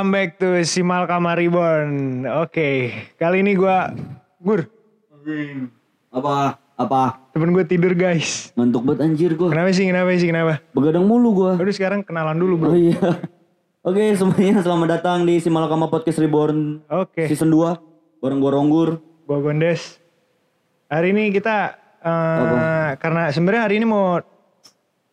welcome back to Simal Kamar Reborn. Oke, kali ini gua Gur, Apa? Apa? temen gue tidur guys. Ngantuk banget anjir gua. Kenapa sih, kenapa sih, kenapa? Begadang mulu gua. Udah sekarang kenalan dulu bro. Oh iya. Oke semuanya selamat datang di Simalakama Podcast Reborn Oke, Season 2 Bareng gua Ronggur gua Gondes. Hari ini kita, eh karena sebenarnya hari ini mau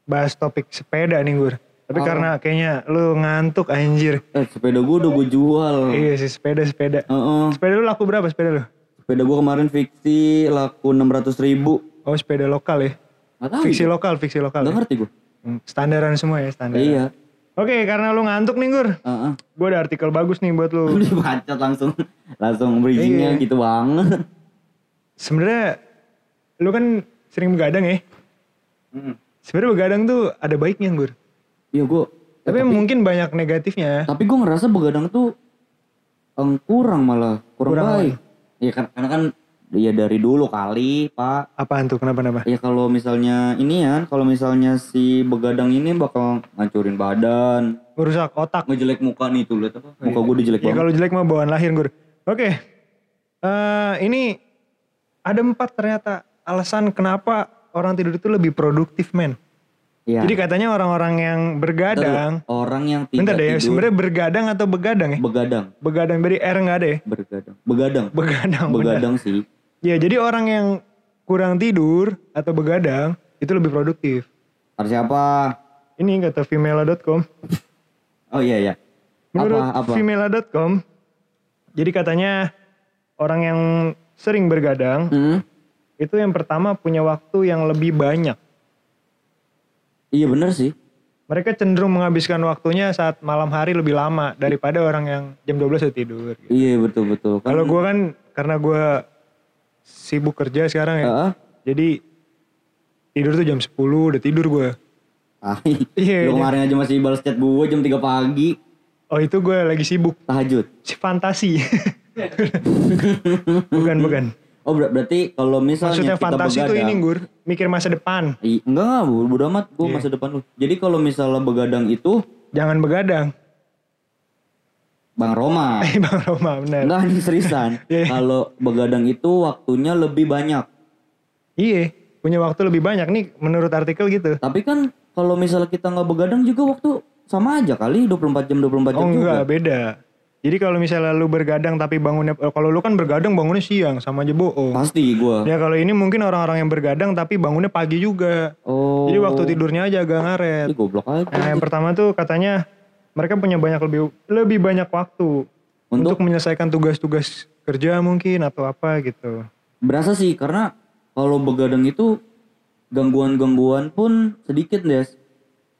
bahas topik sepeda nih Gur. Tapi karena kayaknya lu ngantuk anjir. Eh sepeda gua udah gua jual Iya sih, sepeda-sepeda. Heeh. Sepeda lu laku berapa sepeda lu? Sepeda gua kemarin fiksi laku 600 ribu Oh sepeda lokal ya? Gak tau Fiksi lokal, fiksi lokal. Gak ya? ngerti gua Hmm, Standaran semua ya, standar. Iya Oke, karena lu ngantuk nih Gur. Heeh. Gue ada artikel bagus nih buat lu. Dibaca langsung Langsung bridgingnya Iya. gitu banget Sebenarnya lu kan sering begadang ya. Mm. Sebenarnya begadang tuh ada baiknya, Gur. Iya gua Tapi, mungkin banyak negatifnya. Tapi gue ngerasa begadang tuh em, kurang malah kurang, Kurang baik. Iya kan karena kan ya dari dulu kali pak. Apaan tuh? Kenapa kenapa? Ya kalau misalnya ini ya, kalau misalnya si begadang ini bakal ngancurin badan, Merusak otak. ngejelek muka nih tuh lihat apa? Muka gue dijelek Ya banget. kalau jelek mah bawaan lahir, Gur. Oke. Eh, ini ada empat ternyata alasan kenapa orang tidur itu lebih produktif, men. Iya. Jadi katanya orang-orang yang bergadang, Orang yang bentar tidak deh, tidur sebenarnya bergadang atau begadang ya? begadang, Begadang dari R nggak ada ya? bergadang, begadang, Begadang. benar. begadang sih. Ya, jadi orang yang kurang tidur atau begadang itu lebih produktif. Kata siapa? Ini kata female.com. Oh iya iya. Menurut Apa apa? female.com, jadi katanya orang yang sering bergadang Hmm? itu yang pertama punya waktu yang lebih banyak. Iya bener sih. Mereka cenderung menghabiskan waktunya saat malam hari lebih lama daripada orang yang jam 12 udah tidur. Iya betul betul. Kan, Kalau gua kan karena gua sibuk kerja sekarang ya. Heeh. Jadi tidur tuh jam 10 udah tidur. Iya, Lu iya. kemarin aja masih balas chat gue jam 3 pagi. Oh itu gue lagi sibuk. Tahajud. Si fantasi. bukan bukan. Oh ber- berarti kalau misalnya Maksudnya kita fantasi begadang. ini gur, mikir masa depan. I- enggak enggak, bodo amat. Gue Iya. masa depan lu. Jadi kalau misalnya begadang itu Jangan begadang. Bang Roma. Eh Bang Roma bener. enggak ini seriusan. Iya. Kalau begadang itu waktunya lebih banyak. Iya, punya waktu lebih banyak nih menurut artikel gitu. Tapi kan kalau misalnya kita nggak begadang juga waktu sama aja kali 24 jam 24 jam Oh juga. enggak, beda. Jadi kalau misalnya lu bergadang tapi bangunnya eh, kalau lu kan bergadang bangunnya siang sama aja bohong. Pasti gua. Ya kalau ini mungkin orang-orang yang bergadang tapi bangunnya pagi juga. Oh. Jadi waktu tidurnya aja agak ngaret. Ih, goblok aja. Nah, yang pertama tuh katanya mereka punya banyak lebih lebih banyak waktu untuk, Untuk? menyelesaikan tugas-tugas kerja mungkin atau apa gitu. Berasa sih karena kalau begadang itu gangguan-gangguan pun sedikit Des.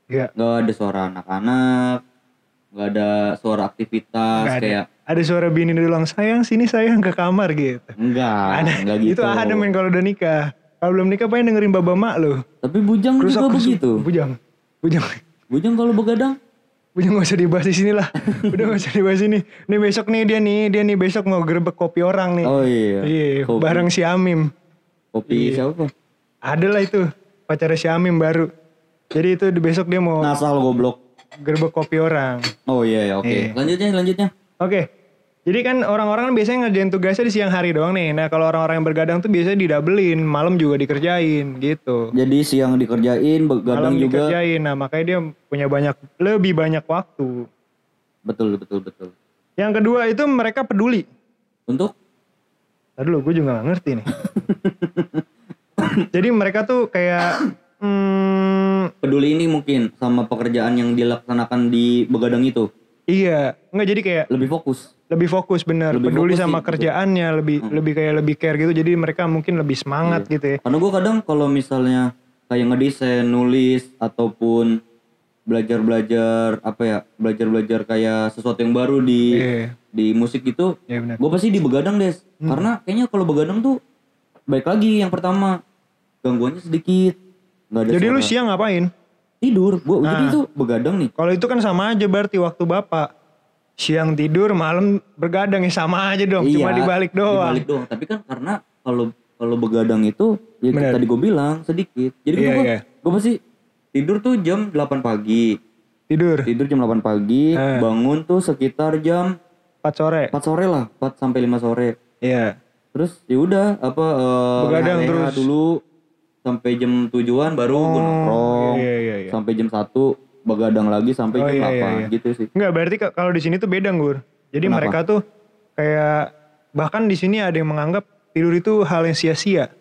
Ya, Gak ada suara anak-anak, gak ada suara aktivitas nggak ada. kayak Ada suara bini bilang sayang sini sayang ke kamar gitu. enggak, ada. enggak gitu. Itu ada men kalau udah nikah. Kalau belum nikah pengen dengerin baba mak lo. Tapi bujang Kerusak juga begitu. Bujang. Bujang. Bujang kalau begadang Bujang gak usah dibahas di sini lah. Udah gak usah dibahas ini. Nih besok nih dia nih, dia nih besok mau gerbek kopi orang nih. Oh iya. Iya, Kopi. bareng si Amim. Kopi Iya. siapa? Ada lah itu pacarnya si Amim baru. Jadi itu di besok dia mau Nasal goblok. Gerbek kopi orang. Oh iya, iya oke. Iya. Lanjutnya, lanjutnya. Oke. Jadi kan orang-orang kan biasanya ngerjain tugasnya di siang hari doang nih. Nah kalau orang-orang yang bergadang tuh biasanya didabelin, malam juga dikerjain gitu. Jadi siang dikerjain, begadang Malam juga. dikerjain. Nah makanya dia punya banyak, lebih banyak waktu. Betul, betul, betul. Yang kedua itu mereka peduli. Untuk Tadi dulu gue juga gak ngerti nih. Jadi mereka tuh kayak hmm, peduli ini mungkin sama pekerjaan yang dilaksanakan di begadang itu iya, nggak jadi kayak lebih fokus. lebih fokus bener, Lebih peduli fokus sama sih, kerjaannya, lebih lebih kayak lebih care gitu. Jadi mereka mungkin lebih semangat gitu ya. Karena gue kadang kalau misalnya kayak ngedesain, nulis ataupun belajar-belajar apa ya, belajar-belajar kayak sesuatu yang baru di Iya, di musik gitu, iya benar. gue pasti di begadang des. Karena kayaknya kalau begadang tuh baik lagi yang pertama gangguannya sedikit, nggak ada Jadi lu suara. siang ngapain? Tidur. Gue jadi Ah. itu begadang nih. Kalau itu kan sama aja berarti waktu bapak siang tidur malam bergadang ya sama aja dong cuma dibalik doang Dibalik doang. Tapi kan karena kalau kalau begadang itu ya Bener. tadi gue bilang sedikit. Jadi Iya, gue iya. gue pasti tidur tuh jam 8 pagi. Tidur. tidur jam 8 pagi, Eh. bangun tuh sekitar jam 4 sore. 4 sore lah, 4 sampai 5 sore. Iya. Terus ya udah apa eh, Begadang terus. dulu sampai jam tujuan baru gue nongkrong. Iya iya iya. Sampai jam 1 begadang lagi sampai Oh, jam iya, 8 iya, iya. gitu sih. Enggak, berarti ka- kalau di sini tuh beda, Gur. Jadi Kenapa? mereka tuh kayak bahkan di sini ada yang menganggap tidur itu hal yang sia-sia.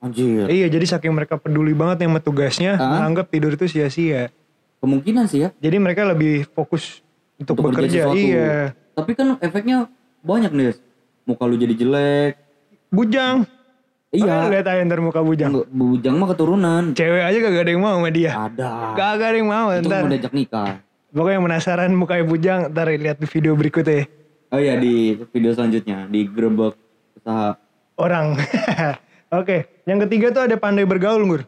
Anjir. Iya, jadi saking mereka peduli banget yang tugasnya, Ah? menganggap tidur itu sia-sia. Kemungkinan sih ya Jadi mereka lebih fokus untuk, untuk kerja bekerja. sesuatu. Iya. Tapi kan efeknya banyak nih. Muka lu jadi jelek. Bujang. Iya. Lihat aja ntar muka bujang. Nggak, Bujang mah keturunan. Cewek aja gak ada yang mau sama dia. Ada. Gak ada yang mau Itu ntar. mau diajak nikah. Pokoknya yang penasaran mukanya bujang, ntar lihat di video berikutnya. Oh iya di video selanjutnya di grebek usaha. Orang. Oke, yang ketiga tuh ada pandai bergaul, Gur.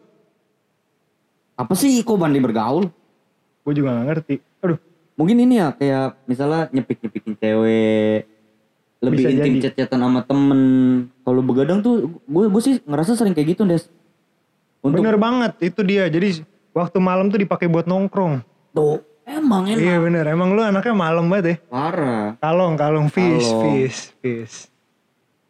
Apa sih kok bandi bergaul? Gue juga gak ngerti. Aduh, Mungkin ini ya kayak misalnya nyepik-nyepikin cewek. Lebih Bisa intim chat-chatan sama temen. Kalau begadang tuh gue gue sih ngerasa sering kayak gitu Des. Untuk bener banget itu dia. Jadi waktu malam tuh dipakai buat nongkrong. tuh emang enak. Iya bener, emang lu anaknya malam banget ya. Parah. Kalong, kalong, fish, Kalong. fish, fish.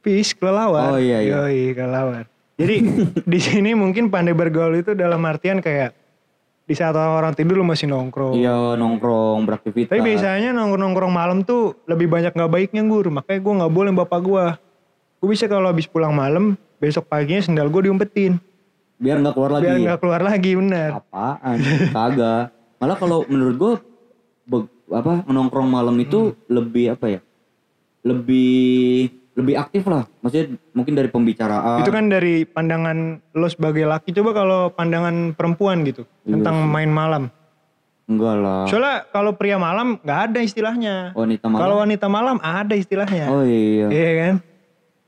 Fish, kelelawar. Oh, iya, iya. Yoi, kelelawar. Jadi di sini mungkin pandai bergaul itu dalam artian kayak di saat orang tidur lu masih nongkrong. Iya nongkrong beraktivitas. Tapi biasanya nongkrong-nongkrong malam tuh lebih banyak nggak baiknya gur. Makanya gue nggak boleh bapak gue. Gue bisa kalau habis pulang malam, besok paginya sendal gue diumpetin. biar nggak keluar lagi. Biar nggak keluar lagi, bener. Apaan? Kagak. Malah kalau menurut gue be- apa nongkrong malam itu Hmm. lebih apa ya? Lebih lebih aktif lah. Maksudnya mungkin dari pembicaraan. Itu kan dari pandangan lo sebagai laki. Coba kalau pandangan perempuan gitu. Iya tentang sih. main malam. enggak lah. Soalnya kalau pria malam nggak ada istilahnya. Wanita malam. Kalau wanita malam ada istilahnya. Oh iya. Iya kan?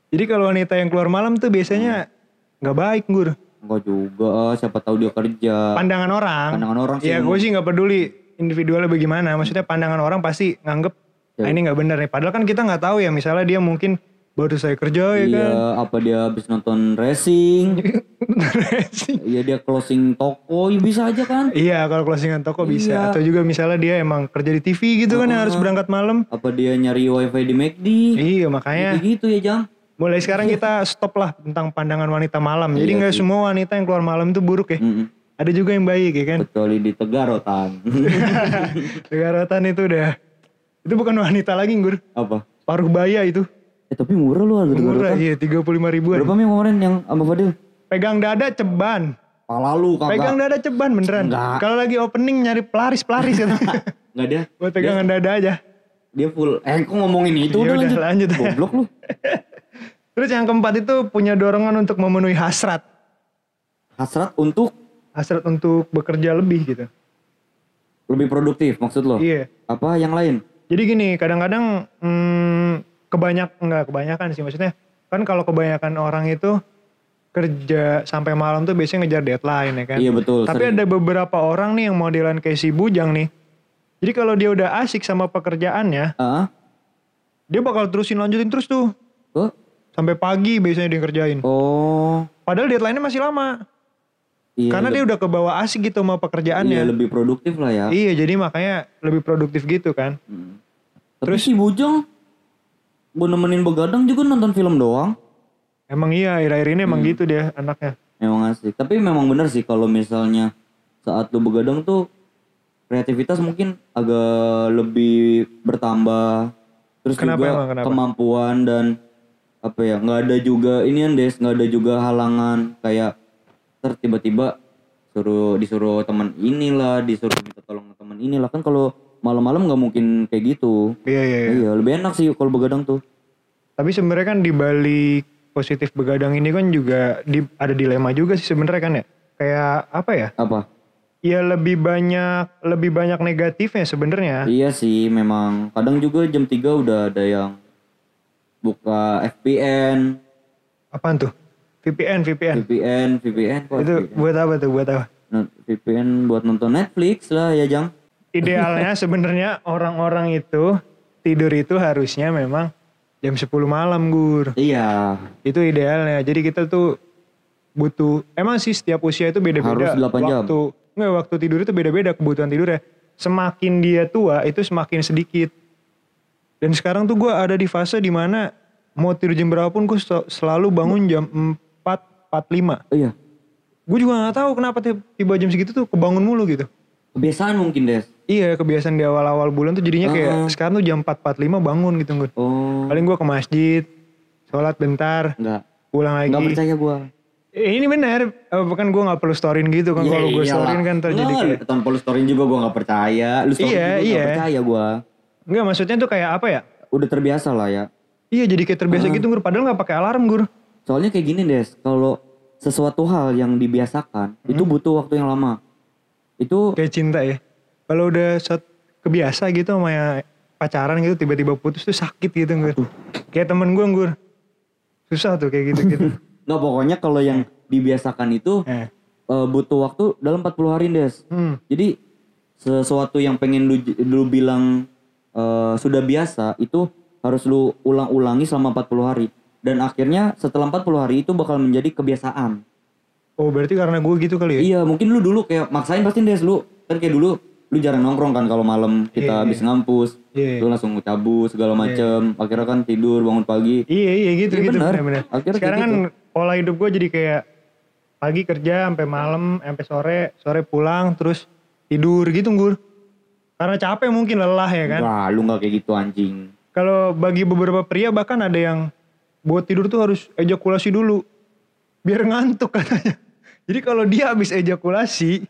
Jadi kalau wanita yang keluar malam tuh biasanya nggak baik gur. Enggak juga. Siapa tahu dia kerja. Pandangan orang. Pandangan orang sih. Iya gue sih nggak peduli individualnya bagaimana. Maksudnya pandangan orang pasti nganggep Ya. ah, ini nggak bener nih. Padahal kan kita nggak tahu ya. Misalnya dia mungkin baru saya kerja ya Iya, kan. apa dia habis nonton racing? Iya dia closing toko, ya bisa aja kan? iya kalau closingan toko bisa. Iya. Atau juga misalnya dia emang kerja di TV gitu kan yang harus berangkat malam. Apa dia nyari wifi di McD? Iya makanya Kayak gitu ya Jang. mulai sekarang kita stop lah tentang pandangan wanita malam. Jadi Iya nggak sih. semua wanita yang keluar malam tuh buruk ya. Mm-mm. Ada juga yang baik ya kan. Kecuali di Tegarotan. Negaratan itu udah itu bukan wanita lagi gur. apa? Paruh baya itu. Eh tapi murah lu harga Murah iya 35 ribuan. Berapa minggu kemarin yang sama Fadil? Pegang dada ceban. Pala lu kagak. Pegang dada ceban beneran. Enggak. Kalau lagi opening nyari pelaris-pelaris kan. Enggak dia. Buat pegangan dada aja. Dia full. Eh kok ngomongin itu Ya udah udah, lanjut. lanjut. Goblok lu. Terus yang keempat itu punya dorongan untuk memenuhi hasrat. Hasrat untuk Hasrat untuk bekerja lebih gitu. lebih produktif maksud lo? Iya. Apa yang lain? Jadi gini, kadang-kadang hmm, kebanyak enggak kebanyakan sih maksudnya. Kan kalau kebanyakan orang itu kerja sampai malam tuh biasanya ngejar deadline ya kan. Iya betul. Tapi sering. ada beberapa orang nih yang modelan kayak si Bujang nih. Jadi kalau dia udah asik sama pekerjaannya, Ah, dia bakal terusin lanjutin terus tuh. kok? Sampai pagi biasanya dia kerjain. Oh, Padahal deadline-nya masih lama. iya. Karena dia lebih, udah kebawa asik gitu sama iya, pekerjaannya. lebih produktif lah ya. Iya, jadi makanya lebih produktif gitu kan. Hmm. Terus si Bujang gue nemenin begadang juga nonton film doang. Emang iya, akhir-akhir ini emang Hmm. gitu dia anaknya. Memang asik. Tapi memang benar sih kalau misalnya saat lu begadang tuh kreativitas mungkin agak lebih bertambah. Terus Kenapa juga emang, kenapa? kemampuan dan apa ya nggak ada juga ini kan des nggak ada juga halangan kayak ter tiba-tiba suruh disuruh teman inilah disuruh minta tolong teman inilah kan kalau malam-malam nggak mungkin kayak gitu Iya, iya, iya. iya lebih enak sih kalau begadang tuh Tapi sebenarnya kan di balik positif begadang ini kan juga di, ada dilema juga sih sebenarnya kan ya. Kayak apa ya? apa Ya lebih banyak lebih banyak negatifnya sebenarnya. Iya sih, memang kadang juga jam 3 udah ada yang buka FPN, Apaan tuh? VPN, VPN. VPN, VPN kok Itu VPN? buat apa tuh? Buat apa? Nah, VPN buat nonton Netflix lah ya, Jang. Idealnya sebenarnya orang-orang itu tidur itu harusnya memang jam 10 malam, Gur. Iya, Itu idealnya. Jadi kita tuh butuh emang sih setiap usia itu beda-beda Harus 8 jam. waktu Enggak, waktu tidur itu beda-beda kebutuhan tidurnya. semakin dia tua itu semakin sedikit. Dan sekarang tuh gue ada di fase di mana mau tidur jam berapa pun gue selalu bangun jam 4, 45. Oh iya. Gue juga gak tahu kenapa ti- tiba jam segitu tuh kebangun mulu gitu. Kebiasaan mungkin Des. Iya kebiasaan di awal-awal bulan tuh jadinya kayak Ah. sekarang tuh jam 4.45 bangun gitu gue. Oh. Paling gue ke masjid, sholat bentar, Enggak. pulang lagi. Enggak percaya gua. Eh, ini benar, Eh, bukan gue gak perlu storyin gitu kan. Kalau gue storyin kan terjadi kayak... Tanpa lu storyin juga gua nggak percaya. Lu storyin Iya, juga iya. nggak percaya gua. Enggak maksudnya tuh kayak apa ya? Udah terbiasa lah ya. Iya jadi kayak terbiasa gitu gue padahal gak pakai alarm gue. Soalnya kayak gini Des, kalau sesuatu hal yang dibiasakan itu Hmm. butuh waktu yang lama. Itu Kayak cinta ya. Kalau udah set kebiasa gitu sama ya pacaran gitu tiba-tiba putus tuh sakit gitu gue. Kayak temen gue gue. Susah tuh kayak gitu-gitu. nggak pokoknya kalau yang dibiasakan itu eh. eh, butuh waktu dalam 40 hari Des. Hmm. Jadi sesuatu yang pengen lu, lu bilang eh, sudah biasa itu harus lu ulang-ulangi selama 40 hari. Dan akhirnya setelah 40 hari itu bakal menjadi kebiasaan. Oh berarti karena gue gitu kali ya? Iya, mungkin lu dulu kayak maksain pasti Des lu. Kan kayak dulu lu jarang nongkrong kan kalau malam kita Iya, habis ngampus. Iya. Lu langsung cabut segala macem. Akhirnya kan tidur bangun pagi. Iya iya gitu Iya, gitu benar. benar-benar. Akhirnya Sekarang kayak kan pola hidup gue jadi kayak pagi kerja sampai malam sampai sore sore pulang terus tidur gitu gur. Karena capek mungkin lelah ya kan. Wah, lu nggak kayak gitu anjing. Kalau bagi beberapa pria bahkan ada yang buat tidur tuh harus ejakulasi dulu. Biar ngantuk katanya. Jadi kalau dia habis ejakulasi,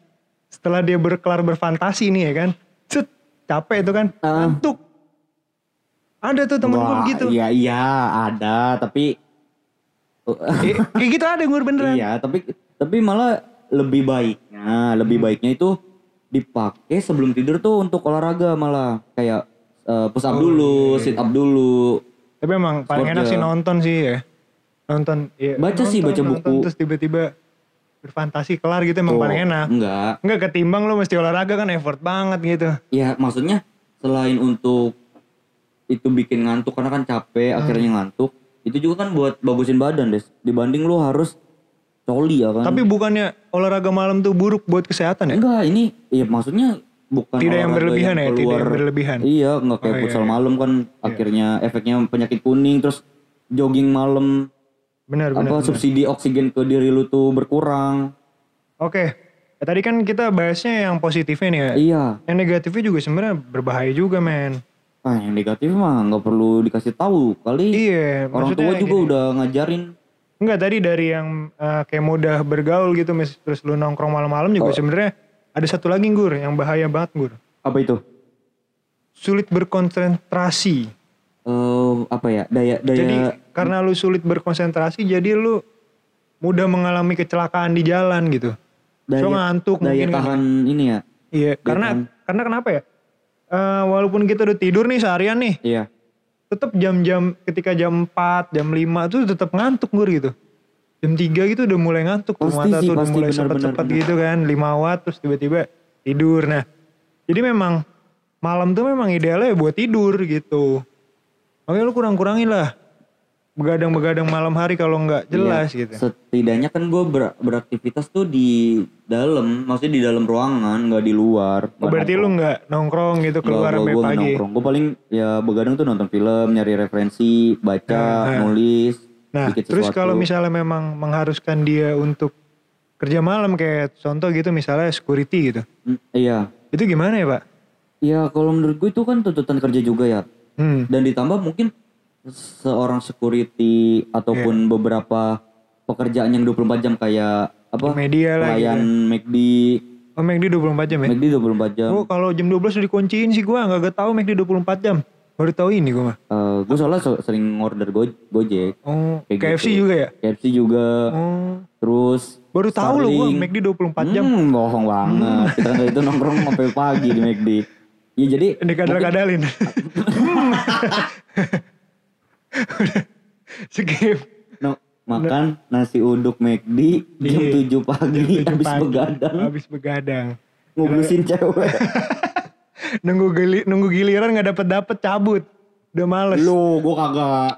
setelah dia berkelar berfantasi nih ya kan. Set, capek itu kan. Ah. Ngantuk. Ada tuh temen gue begitu. Iya, iya, ada, tapi Eh, kayak gitu ada gue beneran. Iya, tapi tapi malah lebih baiknya, lebih Hmm. baiknya itu dipakai sebelum tidur tuh untuk olahraga malah kayak eh, push up Oh, dulu, iya, sit up dulu. Tapi emang paling Sport enak ya. sih nonton sih ya. Nonton. Iya, Baca sih, nonton, baca nonton, buku. Terus tiba-tiba berfantasi kelar gitu emang Tuh, paling enak. Enggak. Enggak ketimbang lo mesti olahraga kan effort banget gitu. Ya maksudnya selain untuk itu bikin ngantuk karena kan capek Hmm. akhirnya ngantuk, itu juga kan buat bagusin badan, Des. Dibanding lu harus coli ya kan. Tapi bukannya olahraga malam tuh buruk buat kesehatan ya? enggak, ini ya maksudnya bukan Tidak yang berlebihan ya, tidak yang berlebihan. Iya, nggak kayak Oh, iya, futsal iya. malam kan akhirnya efeknya penyakit kuning terus jogging malam Benar, benar. apa benar. subsidi oksigen ke diri lu tuh berkurang. Oke. Ya, tadi kan kita bahasnya yang positifnya nih ya. Iya. Yang negatifnya juga sebenarnya berbahaya juga men. Ah, yang negatif mah nggak perlu dikasih tahu kali. Iya, Orang tua juga gini. udah ngajarin. Enggak tadi dari yang eh, kayak mudah bergaul gitu mis- terus lu nongkrong malam-malam juga Oh. sebenarnya ada satu lagi gur yang bahaya banget gur. Apa itu? Sulit berkonsentrasi. Eh apa ya? Daya daya Jadi karena lu sulit berkonsentrasi jadi lu mudah mengalami kecelakaan di jalan gitu. daya, so ngantuk daya mungkin kan. tahan ini ya. Iya, karena tahan. karena kenapa ya? Eh, walaupun kita udah tidur nih seharian nih, Iya. tetap jam-jam ketika jam 4, jam 5 tuh tetap ngantuk gur gitu. Jam 3 gitu udah mulai ngantuk tuh Pasti mata sih, tuh udah mulai benar, gitu kan, 5 watt terus tiba-tiba tidur. Nah, jadi memang malam tuh memang idealnya buat tidur gitu. Makanya lu kurang-kurangin lah begadang-begadang malam hari kalau nggak jelas Iya. gitu. Setidaknya kan gue beraktivitas tuh di dalam, maksudnya di dalam ruangan, nggak di luar. Oh, berarti lu nggak nongkrong gitu keluar sampai pagi. Gue paling ya begadang tuh nonton film, nyari referensi, baca, Nah, nah. nulis, Nah, bikin terus kalau misalnya memang mengharuskan dia untuk kerja malam kayak contoh gitu misalnya security gitu. Hmm, iya, Itu gimana ya, Pak? ya kalau menurut gue itu kan tuntutan kerja juga ya. Hmm. Dan ditambah mungkin seorang security ataupun Iya. beberapa pekerjaan yang 24 jam kayak apa? Media lah Pelayan gitu. McD, Oh, McD 24 jam ya? McD 24 jam. Oh, kalau jam 12 udah dikunciin sih gua nggak tahu McD 24 jam. Baru tahu ini gua mah. Eh, gue soalnya so- sering order go Gojek, Oh, Kayak KFC gitu. juga ya? KFC juga, Oh. terus Baru tahu loh gua Starling. McD 24 jam. Hmm, bohong banget. Kita kan itu nongkrong sampai pagi di McD. Ya jadi mungkin- Dikadal-kadalin. Skip. no, makan nasi uduk McD jam Iya. 7 pagi Jam habis pagi. begadang Habis begadang. ngublusin cewek. nunggu gili, nunggu giliran nggak dapet dapet cabut. Udah males. Lu gua kagak.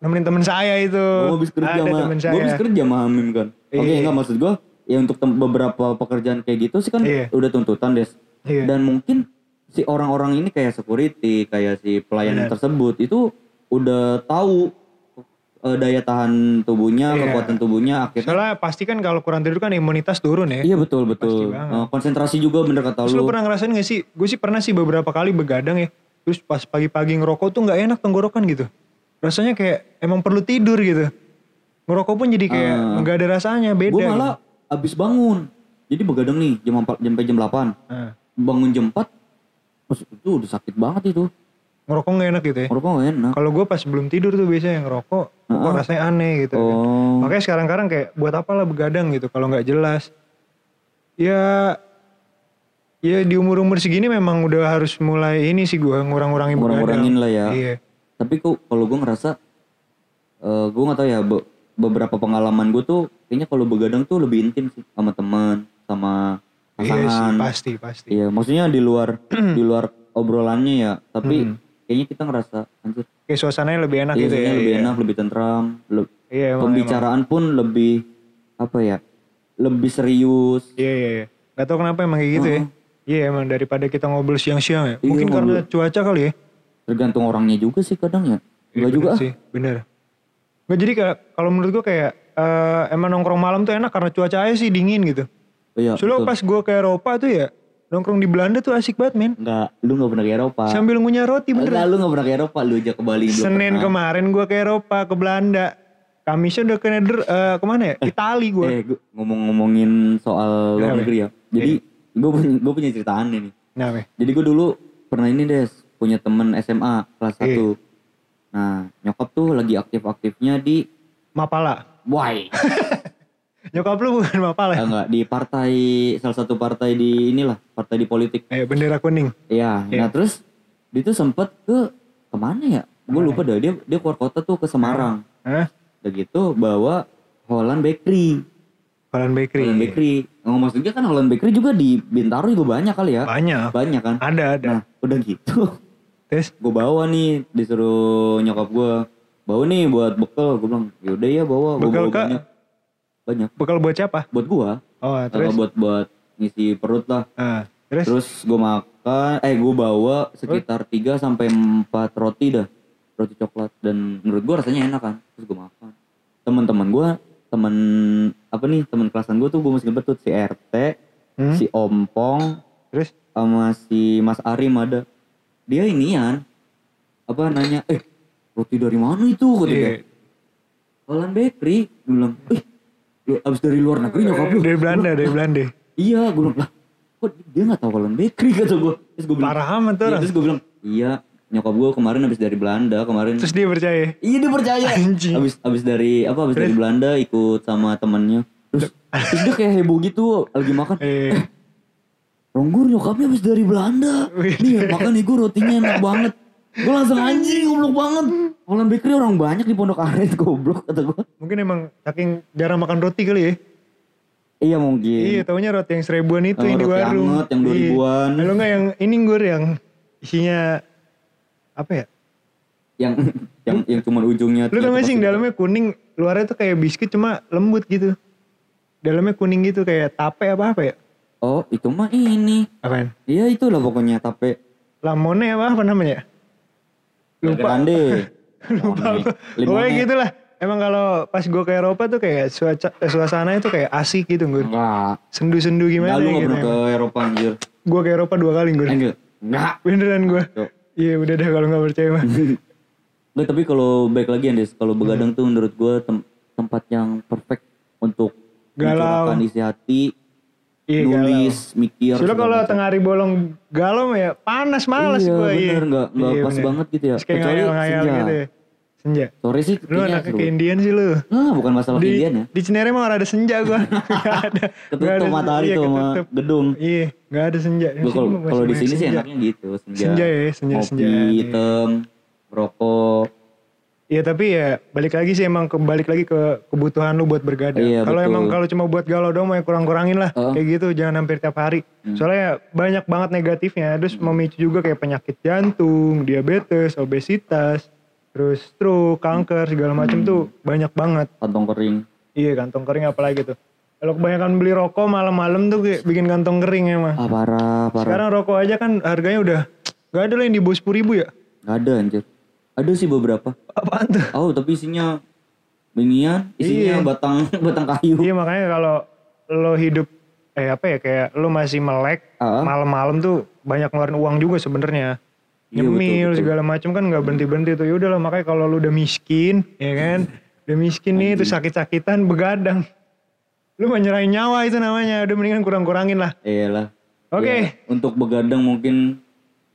Nemenin temen saya itu. Gua habis kerja Ada sama gua habis saya. kerja sama Hamim kan. Oke, Iya. enggak maksud gua ya untuk tem- beberapa pekerjaan kayak gitu sih kan Iya. udah tuntutan, Des. Iya. Dan mungkin si orang-orang ini kayak security, kayak si pelayan tersebut itu udah tahu eh, daya tahan tubuhnya, Iya. kekuatan tubuhnya akhirnya Soalnya pasti kan kalau kurang tidur kan imunitas turun ya. Iya betul betul. Eh, konsentrasi juga bener kata Terus lu lu. pernah ngerasain gak sih? Gue sih pernah sih beberapa kali begadang ya. Terus pas pagi-pagi ngerokok tuh nggak enak tenggorokan gitu. Rasanya kayak emang perlu tidur gitu. Ngerokok pun jadi kayak Ah. nggak ada rasanya beda. Gue malah abis bangun. Jadi begadang nih jam 4 jam jam 8. gitu. Nah, Bangun jam 4 terus itu udah sakit banget itu. Ngerokok nggak enak gitu ya. Ngerokok gak enak. Kalau gue pas belum tidur tuh biasanya ngerokok, kok rasanya aneh gitu. Oh. Makanya sekarang-kadang kayak buat apalah begadang gitu kalau nggak jelas. Ya ya di umur-umur segini memang udah harus mulai ini sih gua ngurang-ngurangin begadang. Ngurang-ngurangin lah ya. Iya. Tapi kok kalau gue ngerasa eh gue nggak tahu ya be- beberapa pengalaman gue tuh kayaknya kalau begadang tuh lebih intim sih sama teman, sama Iya sih, pasangan. pasti pasti. Iya, maksudnya di luar di luar obrolannya ya, tapi Hmm. Kayaknya kita ngerasa anjir, Kayak suasananya lebih enak iya, gitu ya. lebih iya. enak, lebih tentram, le- Iya emang. pembicaraan pun lebih apa ya? Lebih serius. emang. Iya iya iya. Gak tau kenapa emang kayak gitu ya. Iya emang daripada kita ngobrol siang-siang ya. Iya, Mungkin karena ngobrol. cuaca kali ya. Tergantung orangnya juga sih kadang ya. Iya, Enggak juga bener ah. sih, bener. Nggak, jadi kalau menurut gua kayak eh, emang nongkrong malam tuh enak karena cuaca aja sih dingin gitu. Iya, Soalnya pas gua ke Eropa tuh ya nongkrong di Belanda tuh asik banget men. Enggak, lu enggak pernah ke Eropa. Sambil ngunyah roti Enggak, bener. lu enggak pernah ke Eropa, lu aja ke Bali Senin pernah. kemarin gua ke Eropa ke Belanda. Kamisnya udah ke Neder, eh, ke mana ya? Itali gua. Eh, gua ngomong-ngomongin soal luar Kenapa? negeri ya. Jadi gue punya gue punya cerita aneh nih. Nah, Meh. Jadi gue dulu pernah ini des punya temen SMA kelas Iya. 1 Nah nyokap tuh lagi aktif-aktifnya di Mapala. Why? Nyokap lu bukan Mapala ya? enggak di partai salah satu partai di inilah partai di politik. Eh, bendera kuning. Iya. Iya. Nah terus dia tuh sempet ke ke mana ya? Gue lupa dah dia dia keluar kota tuh ke Semarang. Hah? Udah gitu bawa Holland Bakery. Holland Bakery. Holland Bakery. Nggak maksudnya kan Holland Bakery juga di Bintaro juga banyak kali ya. Banyak. Banyak kan. Ada, ada. Nah udah gitu Terus? gue bawa nih disuruh nyokap gue bawa nih buat bekal gue bilang yaudah ya bawa Bekal, bawa Kak? banyak banyak. Bekal buat siapa? buat gue Oh, terus? buat buat ngisi perut lah. Ah, terus? terus gue makan eh gue bawa sekitar 3 sampai 4 roti dah. Roti coklat. Dan menurut gue rasanya enak kan? Terus gue makan. Teman-teman gue teman apa nih teman kelasan gue tuh gue masih ngebet tuh si RT Hmm? si Ompong Terus? sama si Mas Arim ada. Dia inian apa nanya eh roti dari mana itu? Kata dia. Iya. Holland Bakery bilang eh abis dari luar negeri nyokap lu Dari Belanda, dari Belanda. iya gue bilang lah kok dia nggak tahu Holland Bakery kata gue terus gue bilang Parah amat tuh orang. terus gue bilang iya nyokap gue kemarin abis dari Belanda kemarin Terus dia percaya. iya dia percaya Anjing. abis abis dari apa abis dari Belanda ikut sama temannya terus terus dia kayak heboh gitu lagi makan Eh, Ronggur nyokapnya habis dari Belanda. Nih makan nih gue rotinya enak banget. Gue langsung anjing goblok banget. Holland Bakery orang banyak di Pondok Aren goblok kata gue. mungkin emang saking jarang makan roti kali ya. Iya mungkin. Iya, taunya roti yang seribuan itu Oh, yang di roti warung. anget yang 2000-an. Iya. Kalau enggak yang ini gur yang isinya apa ya? Yang yang yang cuma ujungnya. Lu tau gak sih dalamnya kuning, luarnya tuh kayak biskuit cuma lembut gitu. Dalamnya kuning gitu kayak tape apa apa ya? Oh itu mah ini. Apaan? Iya itulah pokoknya tape. Lamone apa apa namanya? Lupa. Grande. Lupa Limone. gitu lah. Emang kalau pas gue ke Eropa tuh kayak suaca, eh, suasananya tuh kayak asik gitu gue. Enggak. Sendu-sendu Enggak gimana lu gak gitu. ke Eropa anjir. Gue ke Eropa dua kali gue. Enggak. Enggak. Beneran gue. Iya udah deh kalau nggak percaya mah. Nggak, tapi kalau baik lagi Andes, kalau begadang tuh menurut gue tempat yang perfect untuk Galau. isi hati, Iya nulis, mikir. Soalnya segala kalau macam. tengah hari bolong galau ya panas malas iya, gue. bener, nggak nggak Iya, pas bener. banget gitu ya. Kecuali ngayal-ngayal senja. gitu ya. Senja. Sore sih Lu anaknya seru. ke Indian sih lu. Nah, bukan masalah Di, Indian ya. di Cinere mah ada senja gue. Gak ada. Ketutup Nggak matahari iya, tuh sama gedung. Iya, gak ada senja. Kalau di sini sih enaknya gitu, senja. Senja ya, senja, Ngopi, senja. Iya. hitam, rokok. Iya tapi ya balik lagi sih emang kebalik lagi ke kebutuhan lu buat bergadang. Iya, kalau emang kalau cuma buat galau doang mau ya kurang-kurangin lah Heeh. kayak gitu jangan hampir tiap hari. Hmm. Soalnya ya banyak banget negatifnya. Terus memicu juga kayak penyakit jantung, diabetes, obesitas, terus stroke, kanker segala macam Hmm. tuh banyak banget. Kantong kering. Iya kantong kering apalagi tuh. Kalau kebanyakan beli rokok malam-malam tuh kayak bikin kantong kering emang. Ah parah, parah. Sekarang rokok aja kan harganya udah gak ada lah yang di bawah sepuluh ribu ya. Gak ada anjir. Ada sih beberapa. Apaan tuh? Oh tapi isinya minian, isinya Iya. batang batang kayu. Iya makanya kalau lo hidup eh apa ya kayak lo masih melek Ah. malam-malam tuh banyak ngeluarin uang juga sebenarnya. Iya, Nyemil betul, betul. segala macam kan nggak berhenti berhenti tuh. Ya udahlah makanya kalau lo udah miskin ya kan, udah miskin nih tuh sakit-sakitan begadang. Lu mah nyerahin nyawa itu namanya. Udah mendingan kurang-kurangin lah. Iyalah. Oke. Ya, untuk begadang mungkin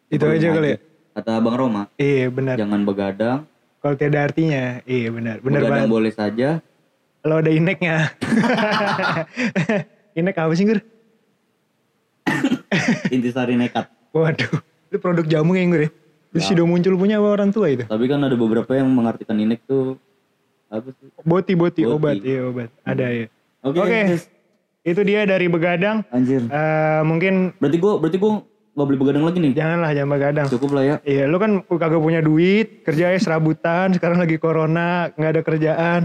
Itu aja kali ya. Kata Bang Roma, Iya benar. jangan begadang. Kalau tiada artinya, iya benar. Benar begadang banget. boleh saja. Lo ada ineknya. Inek apa sih, Gur? Intisari nekat. Waduh, itu produk jamu kayaknya gue deh. Terus Ya. sudah muncul punya apa orang tua itu? Tapi kan ada beberapa yang mengartikan inek tuh apa sih? Boti, boti, Boti. Hmm. obat, iya obat. Ada ya. Oke, Oke. guys. Itu dia dari begadang. Anjir. Eh mungkin Berarti gua berarti gua nggak beli begadang lagi nih. janganlah jangan begadang. Cukup lah ya. Iya, lu kan kagak punya duit, kerjanya serabutan, sekarang lagi corona, nggak ada kerjaan.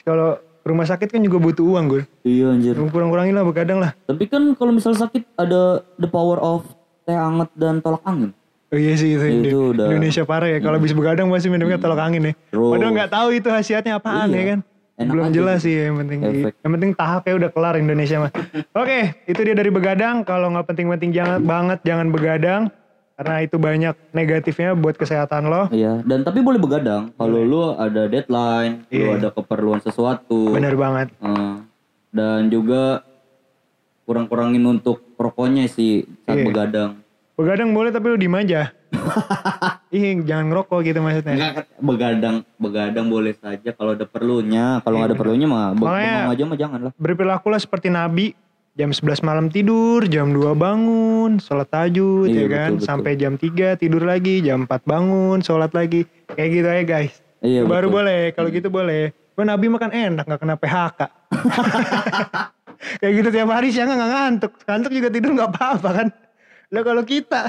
Kalau rumah sakit kan juga butuh uang, gue. Iya anjir. Kurang-kurangin lah begadang lah. Tapi kan kalau misal sakit ada the power of teh hangat dan tolak angin. Oh iya sih itu, Itu Indo- udah- Hmm. Indonesia parah ya. Kalau habis begadang pasti minumnya tolak angin ya. Padahal nggak tahu itu khasiatnya apaan Iya. ya kan. Enak Belum aja jelas gitu. sih yang penting. Efek. Yang penting tahapnya udah kelar Indonesia mah. Oke, itu dia dari begadang. Kalau nggak penting-penting jangan banget jangan begadang karena itu banyak negatifnya buat kesehatan lo. Iya, dan tapi boleh begadang kalau lu ada deadline, Iya. ada keperluan sesuatu. Bener banget. Eh, dan juga kurang-kurangin untuk rokoknya sih saat Iya. begadang. Begadang boleh tapi lu diem aja. Ih, jangan ngerokok gitu maksudnya. Enggak begadang, begadang boleh saja kalau ada perlunya. Kalau nggak ada perlunya mah bengong aja mah jangan lah. Berperilakulah seperti Nabi. Jam 11 malam tidur, jam 2 bangun, sholat tahajud Iya, ya kan. betul, betul. Sampai jam 3 tidur lagi, jam 4 bangun, sholat lagi. Kayak gitu aja guys. Iya, baru betul. boleh, kalau gitu boleh. Wah Nabi makan enak, gak kena PHK. Kayak gitu tiap hari siang nggak ngantuk. Ngantuk juga tidur nggak apa-apa kan. Lah kalau kita,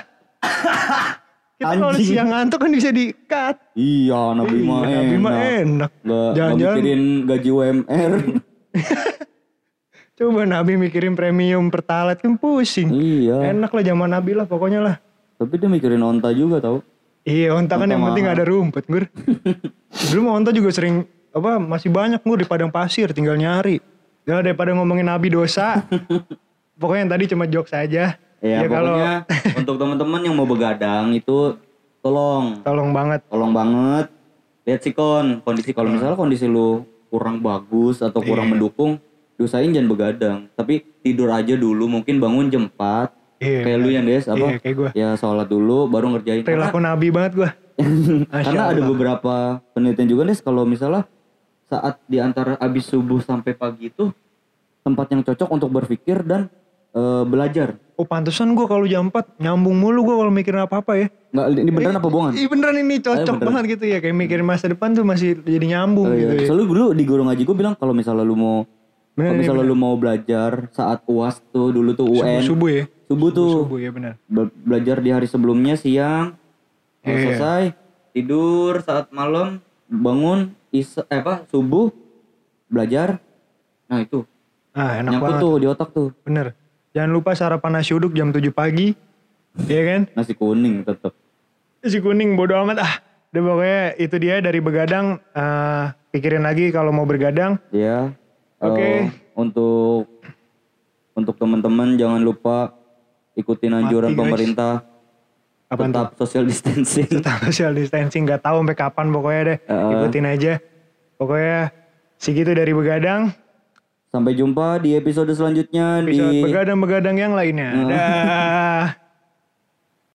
kita kalau siang ngantuk kan bisa di-cut. Iya, Nabi mah Iya, Nabi mah enak. enak. Nggak, nggak Jangan-jangan mikirin gaji UMR. coba Nabi mikirin premium pertalite kan pusing. iya. Enak lah zaman Nabi lah pokoknya lah. Tapi dia mikirin onta juga tau. Iya onta kan Onta yang penting mahal. ada rumput gur. Dulu onta juga sering apa masih banyak gur di padang pasir tinggal nyari. Ya daripada ngomongin Nabi dosa. pokoknya yang tadi cuma jokes saja. Ya, Ya, kalau pokoknya untuk teman-teman yang mau begadang itu tolong, tolong banget. tolong banget lihat sih kon kondisi kalau misalnya kondisi lu kurang bagus atau kurang Iya. mendukung, diusahain jangan begadang. Tapi tidur aja dulu, mungkin bangun jam 4 Iya. kayak lu yang des apa? Iya kayak gue. Ya sholat dulu baru ngerjain. Karena, Perilaku Nabi banget gue. karena ada beberapa penelitian juga des kalau misalnya saat di antara abis subuh sampai pagi itu tempat yang cocok untuk berpikir dan eh, belajar. Oh pantesan gue kalau jam 4 nyambung mulu gue kalau mikirin apa-apa ya. Nggak, ini beneran apa bohongan? Iya beneran ini cocok beneran. banget gitu ya. Kayak mikirin masa depan tuh masih jadi nyambung Oh, gitu iya. ya. Soalnya dulu di guru ngaji gue bilang kalau misalnya lu mau Bener, kalau ini misalnya lu mau belajar saat UAS tuh dulu tuh UN Subuh-subuh ya. subuh tuh Subuh ya benar. be- belajar di hari sebelumnya siang Iya. selesai tidur saat malam bangun isa, eh apa subuh belajar nah itu Ah enak nyangkut banget. tuh di otak tuh Bener. Jangan lupa sarapan nasi uduk jam 7 pagi. Iya kan? nasi kuning tetap Nasi kuning bodo amat ah. Udah pokoknya itu dia dari begadang. eh, pikirin lagi kalau mau bergadang. ya Oke. Eh, untuk untuk teman-teman jangan lupa ikutin anjuran Mati, guys. pemerintah Apa tetap social distancing Tetap social distancing. Gak tahu sampai kapan pokoknya deh. Heeh. Ikutin aja. Pokoknya segitu dari begadang. Sampai jumpa di episode selanjutnya Episode di begadang-begadang yang lainnya. Dah.